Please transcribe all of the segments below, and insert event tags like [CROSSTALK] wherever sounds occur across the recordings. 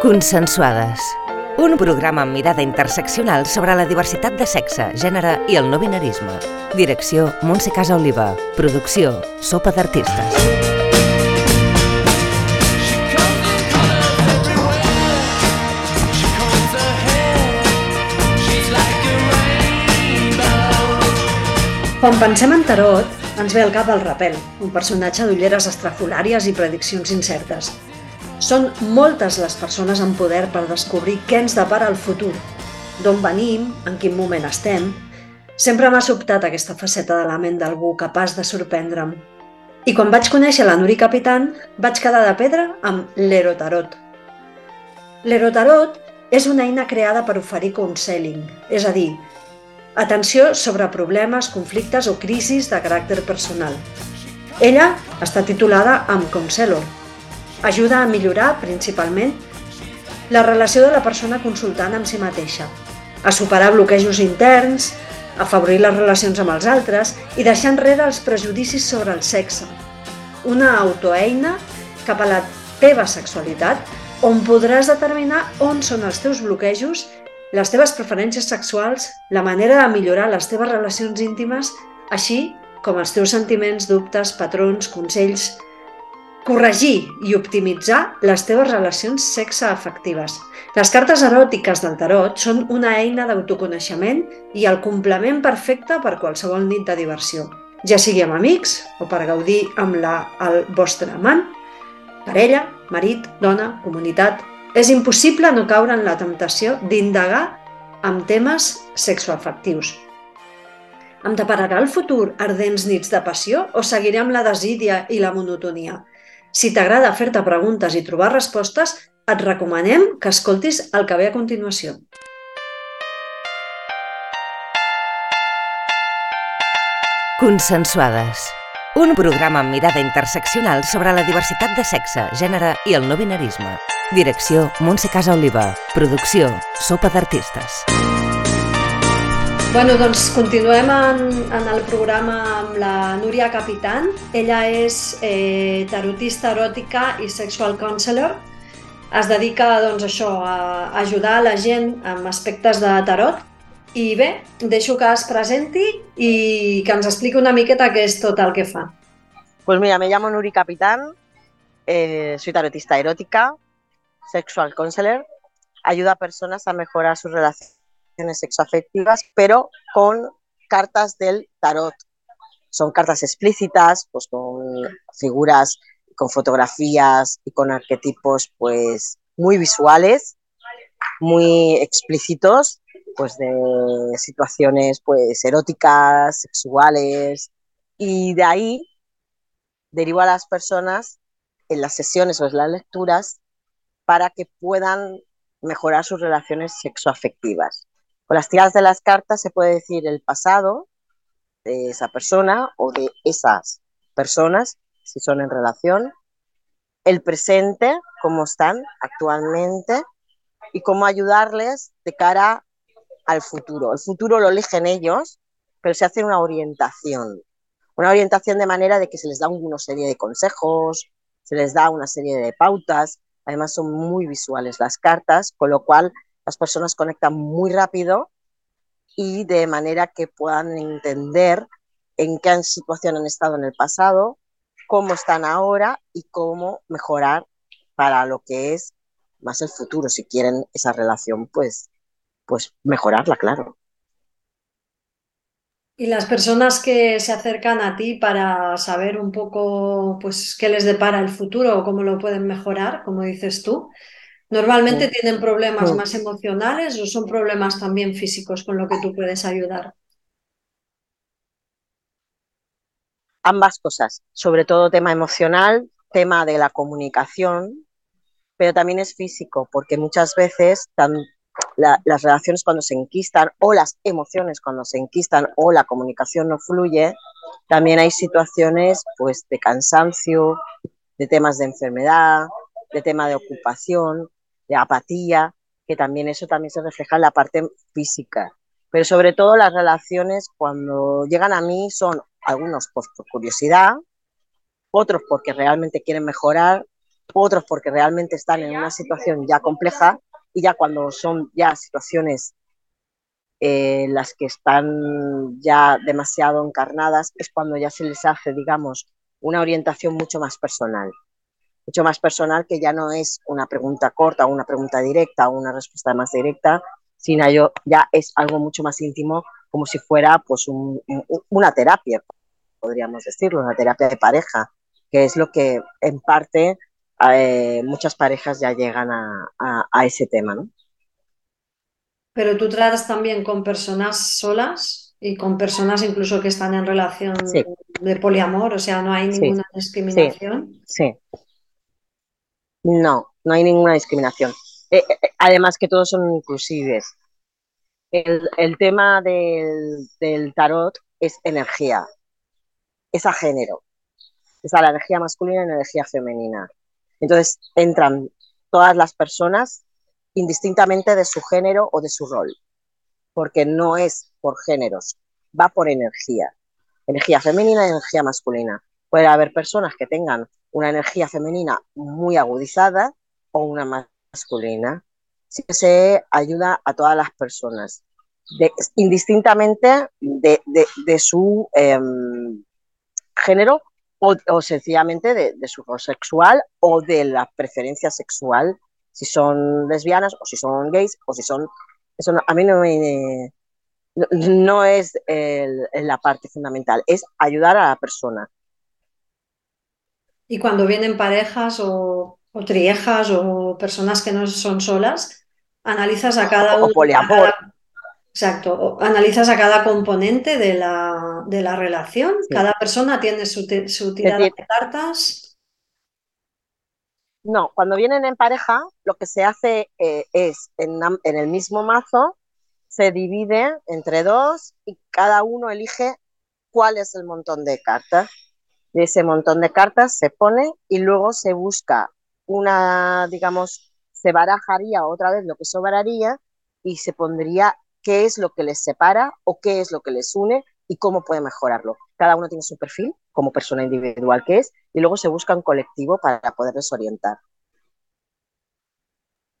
Consensuades. Un programa amb mirada interseccional sobre la diversitat de sexe, gènere i el no binarisme. Direcció Montse Casa Oliva. Producció Sopa d'Artistes. Quan pensem en tarot, ens ve al cap el Rapel, un personatge d'ulleres estrafolàries i prediccions incertes. Són moltes les persones en poder per descobrir què ens depara el futur, d'on venim, en quin moment estem. Sempre m'ha sobtat aquesta faceta de la ment d'algú capaç de sorprendre'm. I quan vaig conèixer la Nuri Capitan, vaig quedar de pedra amb l'Erotarot. L'Erotarot és una eina creada per oferir counseling, és a dir, atenció sobre problemes, conflictes o crisis de caràcter personal. Ella està titulada amb Counselor. Ajuda a millorar, principalment, la relació de la persona consultant amb si mateixa, a superar bloquejos interns, afavorir les relacions amb els altres i deixar enrere els prejudicis sobre el sexe. Una autoeina cap a la teva sexualitat on podràs determinar on són els teus bloquejos les teves preferències sexuals, la manera de millorar les teves relacions íntimes, així com els teus sentiments, dubtes, patrons, consells, corregir i optimitzar les teves relacions sexoafectives. Les cartes eròtiques del tarot són una eina d'autoconeixement i el complement perfecte per qualsevol nit de diversió, ja sigui amb amics o per gaudir amb la, el vostre amant, parella, marit, dona, comunitat, és impossible no caure en la temptació d'indagar amb temes sexoafectius. Em depararà el futur ardents nits de passió o seguiré amb la desídia i la monotonia? Si t'agrada fer-te preguntes i trobar respostes, et recomanem que escoltis el que ve a continuació. Consensuades. Un programa amb mirada interseccional sobre la diversitat de sexe, gènere i el no binarisme. Direcció Montse Casa Oliva. Producció Sopa d'Artistes. Bueno, doncs continuem en, en el programa amb la Núria Capitan. Ella és eh, tarotista eròtica i sexual counselor. Es dedica doncs, això, a ajudar la gent amb aspectes de tarot. I bé, deixo que es presenti i que ens expliqui una miqueta què és tot el que fa. Pues mira, me llamo Nuri Capitán, eh, soy tarotista erótica, Sexual Counselor ayuda a personas a mejorar sus relaciones sexoafectivas, pero con cartas del tarot. Son cartas explícitas, pues con figuras, con fotografías y con arquetipos pues muy visuales, muy explícitos, pues de situaciones pues eróticas, sexuales y de ahí derivo a las personas en las sesiones o en las lecturas para que puedan mejorar sus relaciones sexoafectivas. Con las tiradas de las cartas se puede decir el pasado de esa persona o de esas personas, si son en relación, el presente, cómo están actualmente y cómo ayudarles de cara al futuro. El futuro lo eligen ellos, pero se hace una orientación. Una orientación de manera de que se les da una serie de consejos, se les da una serie de pautas Además son muy visuales las cartas, con lo cual las personas conectan muy rápido y de manera que puedan entender en qué situación han estado en el pasado, cómo están ahora y cómo mejorar para lo que es más el futuro, si quieren esa relación, pues, pues mejorarla, claro. Y las personas que se acercan a ti para saber un poco pues, qué les depara el futuro o cómo lo pueden mejorar, como dices tú, ¿normalmente tienen problemas más emocionales o son problemas también físicos con lo que tú puedes ayudar? Ambas cosas, sobre todo tema emocional, tema de la comunicación, pero también es físico, porque muchas veces las relaciones cuando se enquistan o las emociones cuando se enquistan o la comunicación no fluye, también hay situaciones pues de cansancio, de temas de enfermedad, de tema de ocupación, de apatía, que también eso también se refleja en la parte física. Pero sobre todo las relaciones cuando llegan a mí son algunos pues, por curiosidad, otros porque realmente quieren mejorar otros porque realmente están en una situación ya compleja y ya cuando son ya situaciones eh, las que están ya demasiado encarnadas es cuando ya se les hace, digamos, una orientación mucho más personal. Mucho más personal que ya no es una pregunta corta, una pregunta directa o una respuesta más directa, sino ya es algo mucho más íntimo, como si fuera pues una terapia, podríamos decirlo, una terapia de pareja, que es lo que en parte eh, muchas parejas ya llegan a, a, ese tema, ¿no? Pero tú tratas también con personas solas y con personas incluso que están en relación de poliamor, o sea, no hay ninguna discriminación. Sí. No, no hay ninguna discriminación. Eh, eh, además que todos son inclusives. El, el tema del, del tarot es energía, es a género, es a la energía masculina y la energía femenina. Entonces entran todas las personas indistintamente de su género o de su rol, porque no es por géneros, va por energía, energía femenina y energía masculina. Puede haber personas que tengan una energía femenina muy agudizada o una masculina. Sí se ayuda a todas las personas, indistintamente de, su em, género o, sencillamente de, su sexual o de la preferencia sexual, si son lesbianas o si son gays o si son... Eso a mí no me... No, es la parte fundamental, es ayudar a la persona. Y cuando vienen parejas o, o triejas o personas que no son solas, analizas a cada uno. Exacto, analizas a cada componente de la, relación, cada persona tiene su, tirada de cartas. No, cuando vienen en pareja, lo que se hace eh, es, en, en el mismo mazo, se divide entre dos y cada uno elige cuál es el montón de cartas. De ese montón de cartas se pone y luego se busca una, digamos, se barajaría otra vez lo que sobraría y se pondría qué es lo que les separa o qué es lo que les une y cómo puede mejorarlo. Cada uno tiene su perfil como persona individual que es y luego se busca un colectivo para poderles orientar.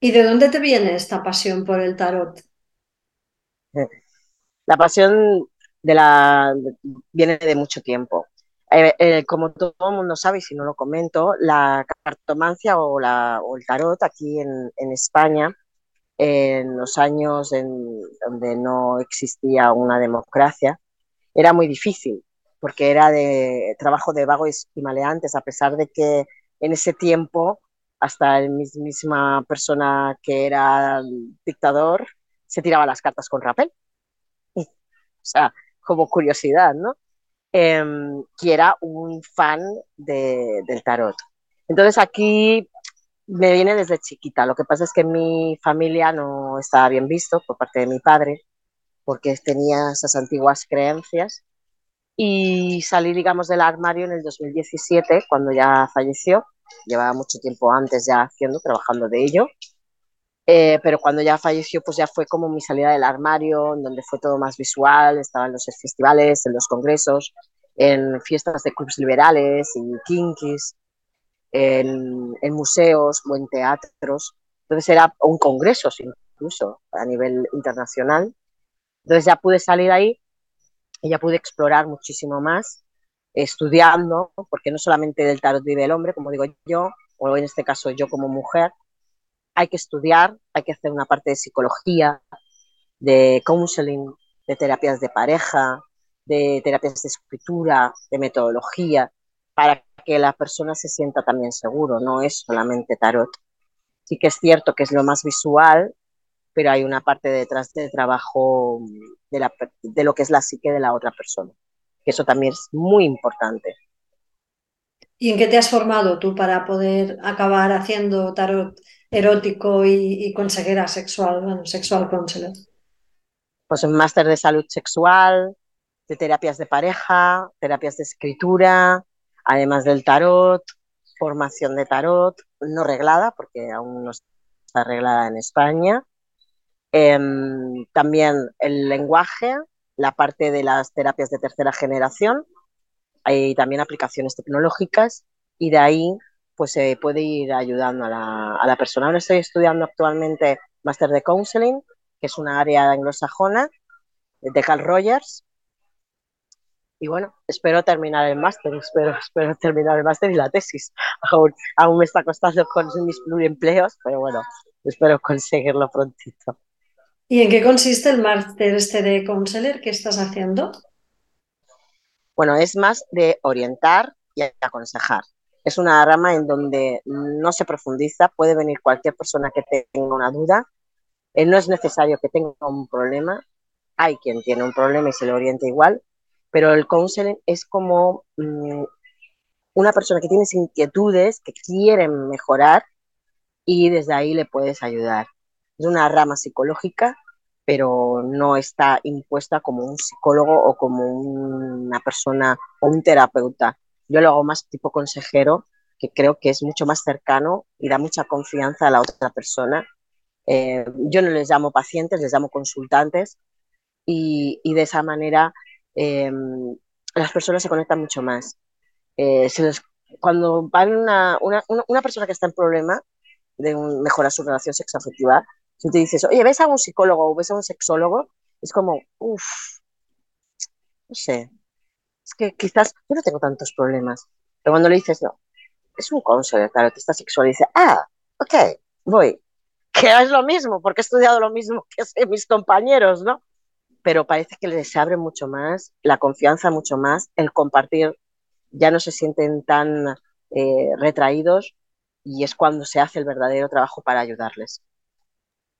¿Y de dónde te viene esta pasión por el tarot? [LAUGHS] La pasión de la, viene de mucho tiempo. Eh, eh, como todo el mundo sabe, y si no lo comento, la cartomancia o, la, o el tarot aquí en, España en los años en donde no existía una democracia, era muy difícil, porque era de trabajo de vagos y maleantes, a pesar de que en ese tiempo hasta la misma persona que era dictador se tiraba las cartas con rapel. [LAUGHS] O sea, como curiosidad, ¿no? Eh, que era un fan de, del tarot. Entonces aquí me viene desde chiquita. Lo que pasa es que mi familia no estaba bien visto por parte de mi padre, porque tenía esas antiguas creencias. Y salí, digamos, del armario en el 2017, cuando ya falleció. Llevaba mucho tiempo antes ya haciendo, trabajando de ello. Eh, pero cuando ya falleció, pues ya fue como mi salida del armario, en donde fue todo más visual, estaba en los festivales, en los congresos, en fiestas de clubs liberales y kinkies en, museos o en teatros. Entonces era un congreso incluso a nivel internacional. Entonces ya pude salir ahí y ya pude explorar muchísimo más, estudiando, porque no solamente del tarot vive el hombre, como digo yo, o en este caso yo como mujer, hay que estudiar, hay que hacer una parte de psicología, de counseling, de terapias de pareja, de terapias de escritura, de metodología, para que la persona se sienta también seguro, no es solamente tarot. Sí que es cierto que es lo más visual, pero hay una parte detrás del trabajo de, la, de lo que es la psique de la otra persona, que eso también es muy importante. ¿Y en qué te has formado tú para poder acabar haciendo tarot erótico y, y consejera sexual, bueno, sexual counselor? Pues un máster de salud sexual, terapias de pareja, terapias de escritura, además del tarot, formación de tarot, no reglada, porque aún no está reglada en España. Em, también el lenguaje, la parte de las terapias de tercera generación, hay también aplicaciones tecnológicas y de ahí pues se puede ir ayudando a la, a la persona. Ahora estoy estudiando actualmente máster de counseling, que es una área anglosajona de Carl Rogers. Y bueno, espero terminar el máster, espero, espero terminar el máster y la tesis. Aún, aún me está costando con mis pluriempleos, pero bueno, espero conseguirlo prontito. ¿Y en qué consiste el máster este de counselor que estás haciendo? Bueno, es más de orientar y aconsejar. Es una rama en donde no se profundiza, puede venir cualquier persona que tenga una duda. Eh, no es necesario que tenga un problema, hay quien tiene un problema y se le orienta igual, pero el counseling es como mmm, una persona que tiene inquietudes, que quieren mejorar y desde ahí le puedes ayudar. Es una rama psicológica, pero no está impuesta como un psicólogo o como una persona o un terapeuta. Yo lo hago más tipo consejero, que creo que es mucho más cercano y da mucha confianza a la otra persona. Eh, yo no les llamo pacientes, les llamo consultantes y, y de esa manera eh, las personas se conectan mucho más. Eh, se les, cuando van una, una, persona que está en problema de un, mejorar su relación sexoafectiva, si te dices, oye, ves a un psicólogo o ves a un sexólogo, es como, uff, no sé, es que quizás yo no tengo tantos problemas, pero cuando le dices, no, es un consultor tarotista sexual, y dice, ah, ok, voy, [LAUGHS] que es lo mismo, porque he estudiado lo mismo que mis compañeros, ¿no? Pero parece que les abre mucho más, la confianza mucho más, el compartir, ya no se sienten tan eh, retraídos y es cuando se hace el verdadero trabajo para ayudarles.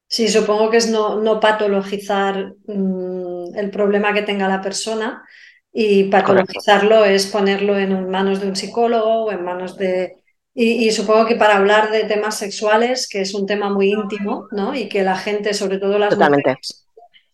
Sí, supongo que es no, no patologizar mmm, el problema que tenga la persona y patologizarlo Correcto. es ponerlo en manos de un psicólogo o en manos de... Y, y, supongo que para hablar de temas sexuales, que es un tema muy íntimo, ¿no? Y que la gente, sobre todo las Totalmente. mujeres,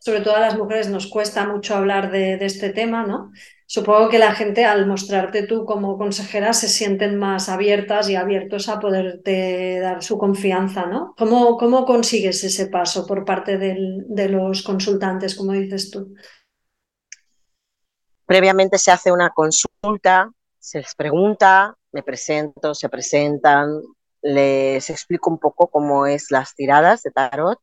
sobre todo a las mujeres nos cuesta mucho hablar de, este tema, ¿no? Supongo que la gente al mostrarte tú como consejera se sienten más abiertas y abiertos a poderte dar su confianza, ¿no? ¿Cómo, cómo consigues ese paso por parte de los consultantes, como dices tú? Previamente se hace una consulta, se les pregunta, me presento, se presentan, les explico un poco cómo es las tiradas de tarot,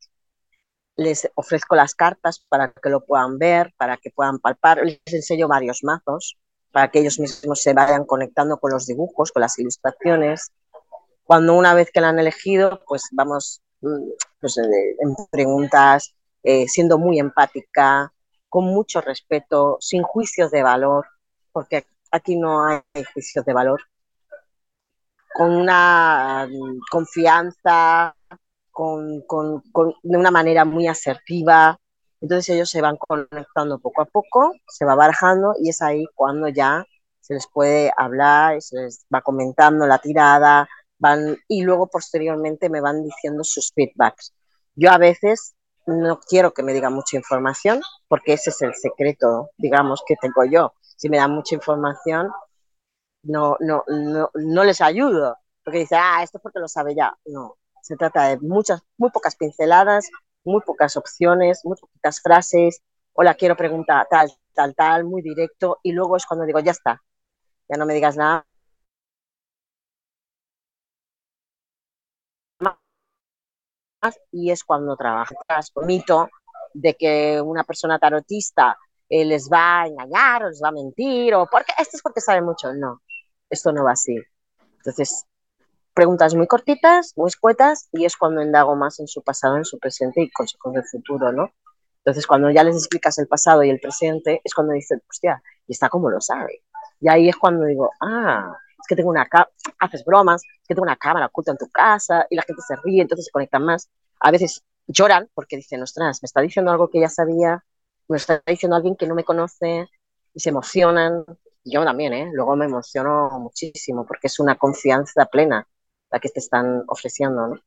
les ofrezco las cartas para que lo puedan ver, para que puedan palpar, les enseño varios mazos para que ellos mismos se vayan conectando con los dibujos, con las ilustraciones. Cuando una vez que la han elegido, pues vamos pues, en preguntas, eh, siendo muy empática, con mucho respeto, sin juicios de valor, porque aquí no hay juicios de valor, con una confianza, con, con, con, de una manera muy asertiva. Entonces ellos se van conectando poco a poco, se va barajando y es ahí cuando ya se les puede hablar, se les va comentando la tirada, van y luego posteriormente me van diciendo sus feedbacks. Yo a veces no quiero que me digan mucha información porque ese es el secreto, digamos, que tengo yo. Si me dan mucha información, no, no, no, no les ayudo porque dice, ah, esto es porque lo sabe ya. No, se trata de muchas, muy pocas pinceladas, muy pocas opciones, muy pocas frases. Hola, quiero preguntar tal, tal, tal, muy directo. Y luego es cuando digo, ya está, ya no me digas nada. Y es cuando trabajas con mito de que una persona tarotista eh, les va a engañar o les va a mentir o porque esto es porque sabe mucho. No, esto no va así. Entonces, preguntas muy cortitas, muy escuetas, y es cuando indago más en su pasado, en su presente y consejos del futuro, ¿no? Entonces, cuando ya les explicas el pasado y el presente, es cuando dicen, hostia, y está como lo sabe. Y ahí es cuando digo, ah, es que tengo una haces bromas, es que tengo una cámara oculta en tu casa, y la gente se ríe, entonces se conectan más. A veces lloran porque dicen, ostras, me está diciendo algo que ya sabía, me está diciendo alguien que no me conoce, y se emocionan. Yo también, ¿eh? Luego me emociono muchísimo porque es una confianza plena la que te están ofreciendo. ¿no?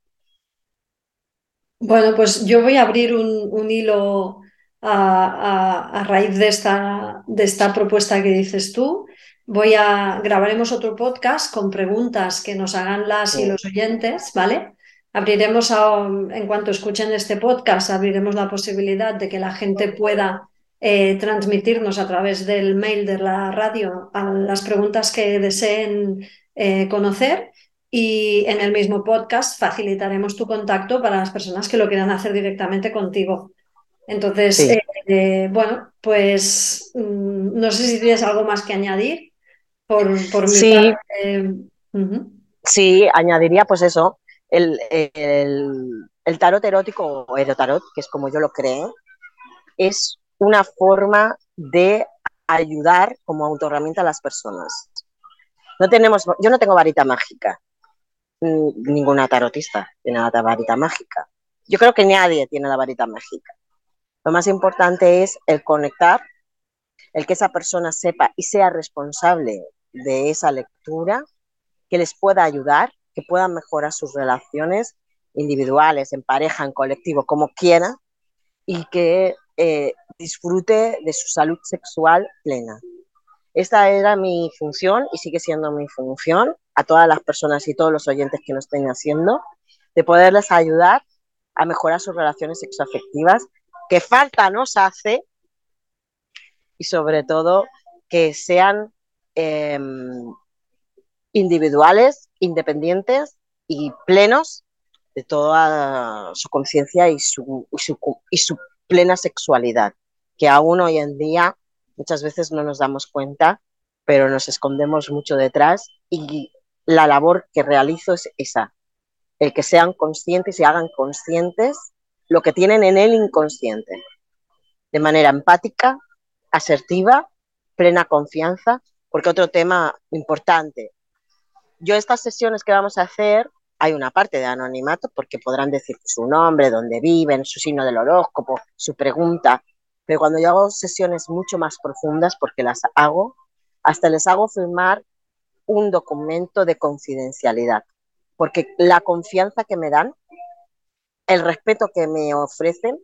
Bueno, pues yo voy a abrir un, un hilo a, a, a, raíz de esta, de esta propuesta que dices tú. Voy a grabaremos otro podcast con preguntas que nos hagan las sí. y los oyentes, ¿vale? Abriremos a, en cuanto escuchen este podcast, abriremos la posibilidad de que la gente pueda eh, transmitirnos a través del mail de la radio a las preguntas que deseen eh, conocer y en el mismo podcast facilitaremos tu contacto para las personas que lo quieran hacer directamente contigo. Entonces, Sí. eh, eh, bueno, pues mm, no sé si tienes algo más que añadir por, por mi Sí. parte. Sí, añadiría pues eso, el, el- el tarot erótico o erotarot, que es como yo lo creo, es una forma de ayudar como autoherramienta a las personas. No tenemos, yo no tengo varita mágica, ninguna tarotista tiene la varita mágica. Yo creo que nadie tiene la varita mágica. Lo más importante es el conectar, el que esa persona sepa y sea responsable de esa lectura, que les pueda ayudar, que puedan mejorar sus relaciones individuales, en pareja, en colectivo, como quiera, y que eh, disfrute de su salud sexual plena. Esta era mi función y sigue siendo mi función a todas las personas y todos los oyentes que nos estén haciendo, de poderles ayudar a mejorar sus relaciones sexoafectivas, que falta nos hace, y sobre todo que sean eh, individuales, independientes y plenos de toda su conciencia y su, y, su, y su plena sexualidad, que aún hoy en día muchas veces no nos damos cuenta, pero nos escondemos mucho detrás y la labor que realizo es esa, el que sean conscientes y hagan conscientes lo que tienen en el inconsciente, de manera empática, asertiva, plena confianza, porque otro tema importante, yo estas sesiones que vamos a hacer, hay una parte de anonimato, porque podrán decir su nombre, dónde viven, su signo del horóscopo, su pregunta, pero cuando yo hago sesiones mucho más profundas, porque las hago, hasta les hago firmar un documento de confidencialidad, porque la confianza que me dan, el respeto que me ofrecen,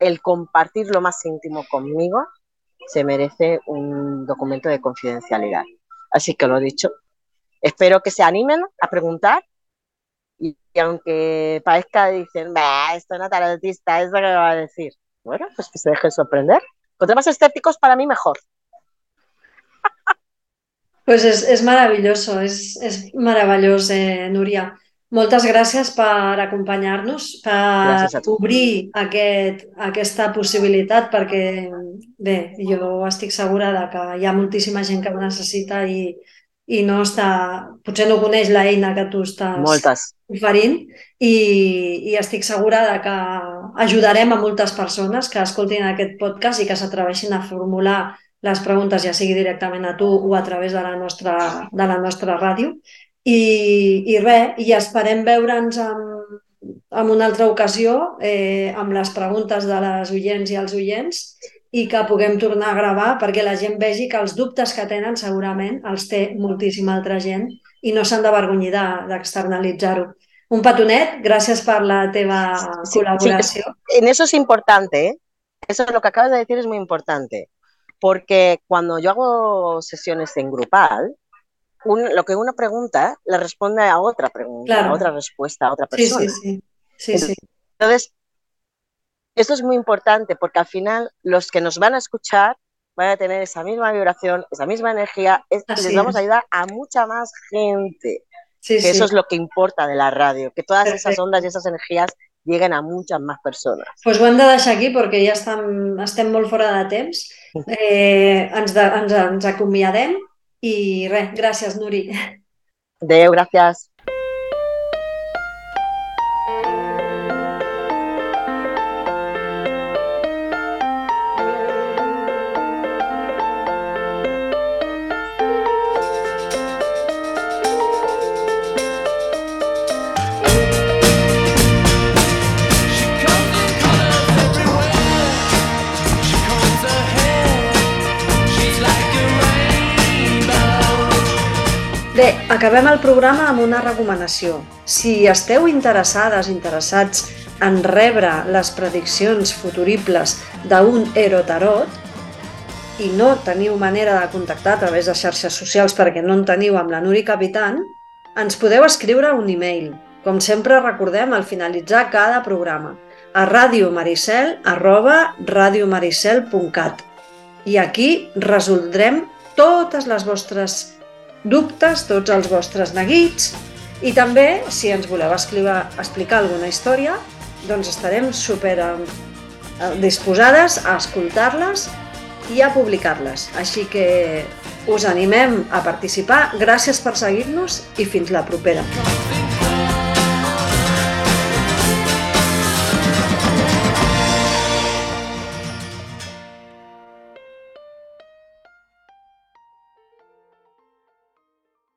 el compartir lo más íntimo conmigo, se merece un documento de confidencialidad. Así que lo dicho, espero que se animen a preguntar y, aunque parezca, dicen, esto es una tarotista, ¿eso qué me va a decir? Bueno, pues que se dejen sorprender. Contra más escépticos, para mí mejor. Pues és, és meravelloso, és, és meravellós, eh, Núria. Moltes gràcies per acompanyar-nos, per obrir aquest, aquesta possibilitat, perquè bé, jo estic segura de que hi ha moltíssima gent que ho necessita i, i no està, potser no coneix l'eina que tu estàs Moltes. oferint i, i estic segura de que ajudarem a moltes persones que escoltin aquest podcast i que s'atreveixin a formular les preguntes, ja sigui directament a tu o a través de la nostra, de la nostra ràdio. I, i res, i esperem veure'ns en, en una altra ocasió eh, amb les preguntes de les oients i els oients i que puguem tornar a gravar perquè la gent vegi que els dubtes que tenen segurament els té moltíssima altra gent i no s'han d'avergonyir d'externalitzar-ho. Un petonet, gràcies per la teva sí, en eso es importante, ¿eh? eso es lo que acabas de decir es muy importante, porque cuando yo hago sesiones en grupal, un, lo que uno pregunta le responde a otra pregunta, claro. a otra respuesta, a otra persona. Sí, sí, sí. sí. Entonces, esto es muy importante porque al final los que nos van a escuchar van a tener esa misma vibración, esa misma energía, es, y les vamos a ayudar a mucha más gente. Sí, que sí. eso es lo que importa de la radio, que todas Perfecte. esas ondas y esas energías lleguen a muchas más persones. Pues ho hem de deixar aquí perquè ja estem, estem molt fora de temps. [LAUGHS] Eh, ens, de, ens, ens acomiadem i res, gràcies, Nuri. Adéu, gràcies. Acabem el programa amb una recomanació. Si esteu interessades, interessats en rebre les prediccions futuribles d'un erotarot i no teniu manera de contactar a través de xarxes socials perquè no en teniu amb la Nuri Capitan, ens podeu escriure un e-mail, com sempre recordem al finalitzar cada programa, a radiomaricel arroba radiomaricel.cat i aquí resoldrem totes les vostres dubtes, tots els vostres neguits I també, si ens voleu escriure, explicar alguna història, doncs estarem super eh, disposades a escoltar-les i a publicar-les. Així que us animem a participar. Gràcies per seguir-nos i fins la propera.